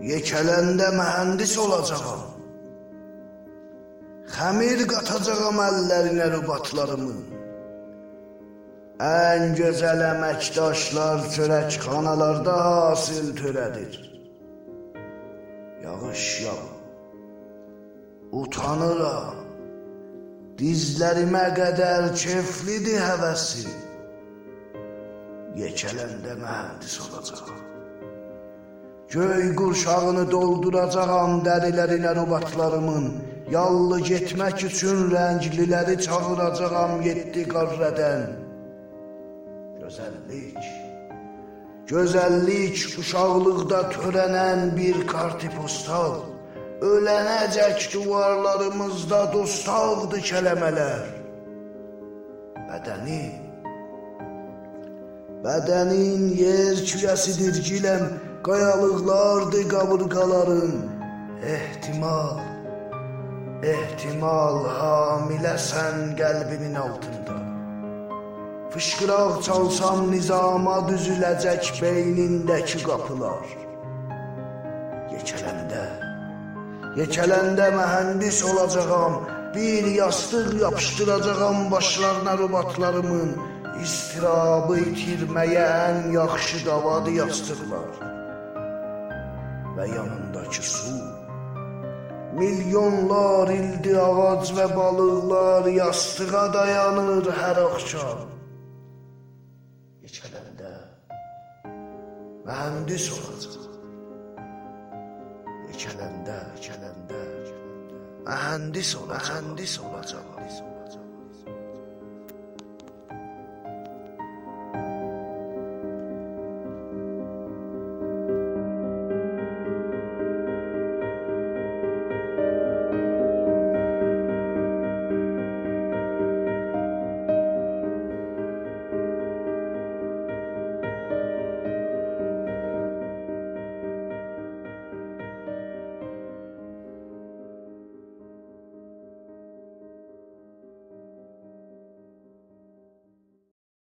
Yekələndə mühəndis olacağam. Xəmir qatacağam əllərinə rubatlarımın. Ən gözəl əməkdaşlar çörəkxanalarda hasil törədir. Yağış yağ. Utanıram. Dizlərimə qədər keflidir həvəsi. Yekələndə mühəndis olacağam. Göy qurşağını dolduracağam dərilərinə rubatlarımın. Yallı getmək üçün rəngliləri çağıracağam yeddi qarrədən. Gözəllik, gözəllik uşaqlıqda törənən bir kartipostal. Ölənəcək duvarlarımızda dostaldı kələmələr. Bədəni, bədənin yer kürəsidir giləm, qayalıqlardı qabırqaların. Ehtimal, ehtimal hamiləsən qəlbimin altında. Fışqıraq çalsam nizama düzüləcək beynindəki qapılar. Yekələndə, yekələndə mühəndis olacağam, bir yastıq yapışdıracağam başlarına rubatlarımın. İstirabı itirməyə ən yaxşı davadı yastıqlar. Və yanındakı su, milyonlar ildi ağac və balıqlar yastığa dayanır hər axşam. Yekələndə mühəndis olacaq. Yekələndə, yekələndə, yekələndə mühəndis olacaq, mühəndis olacaq.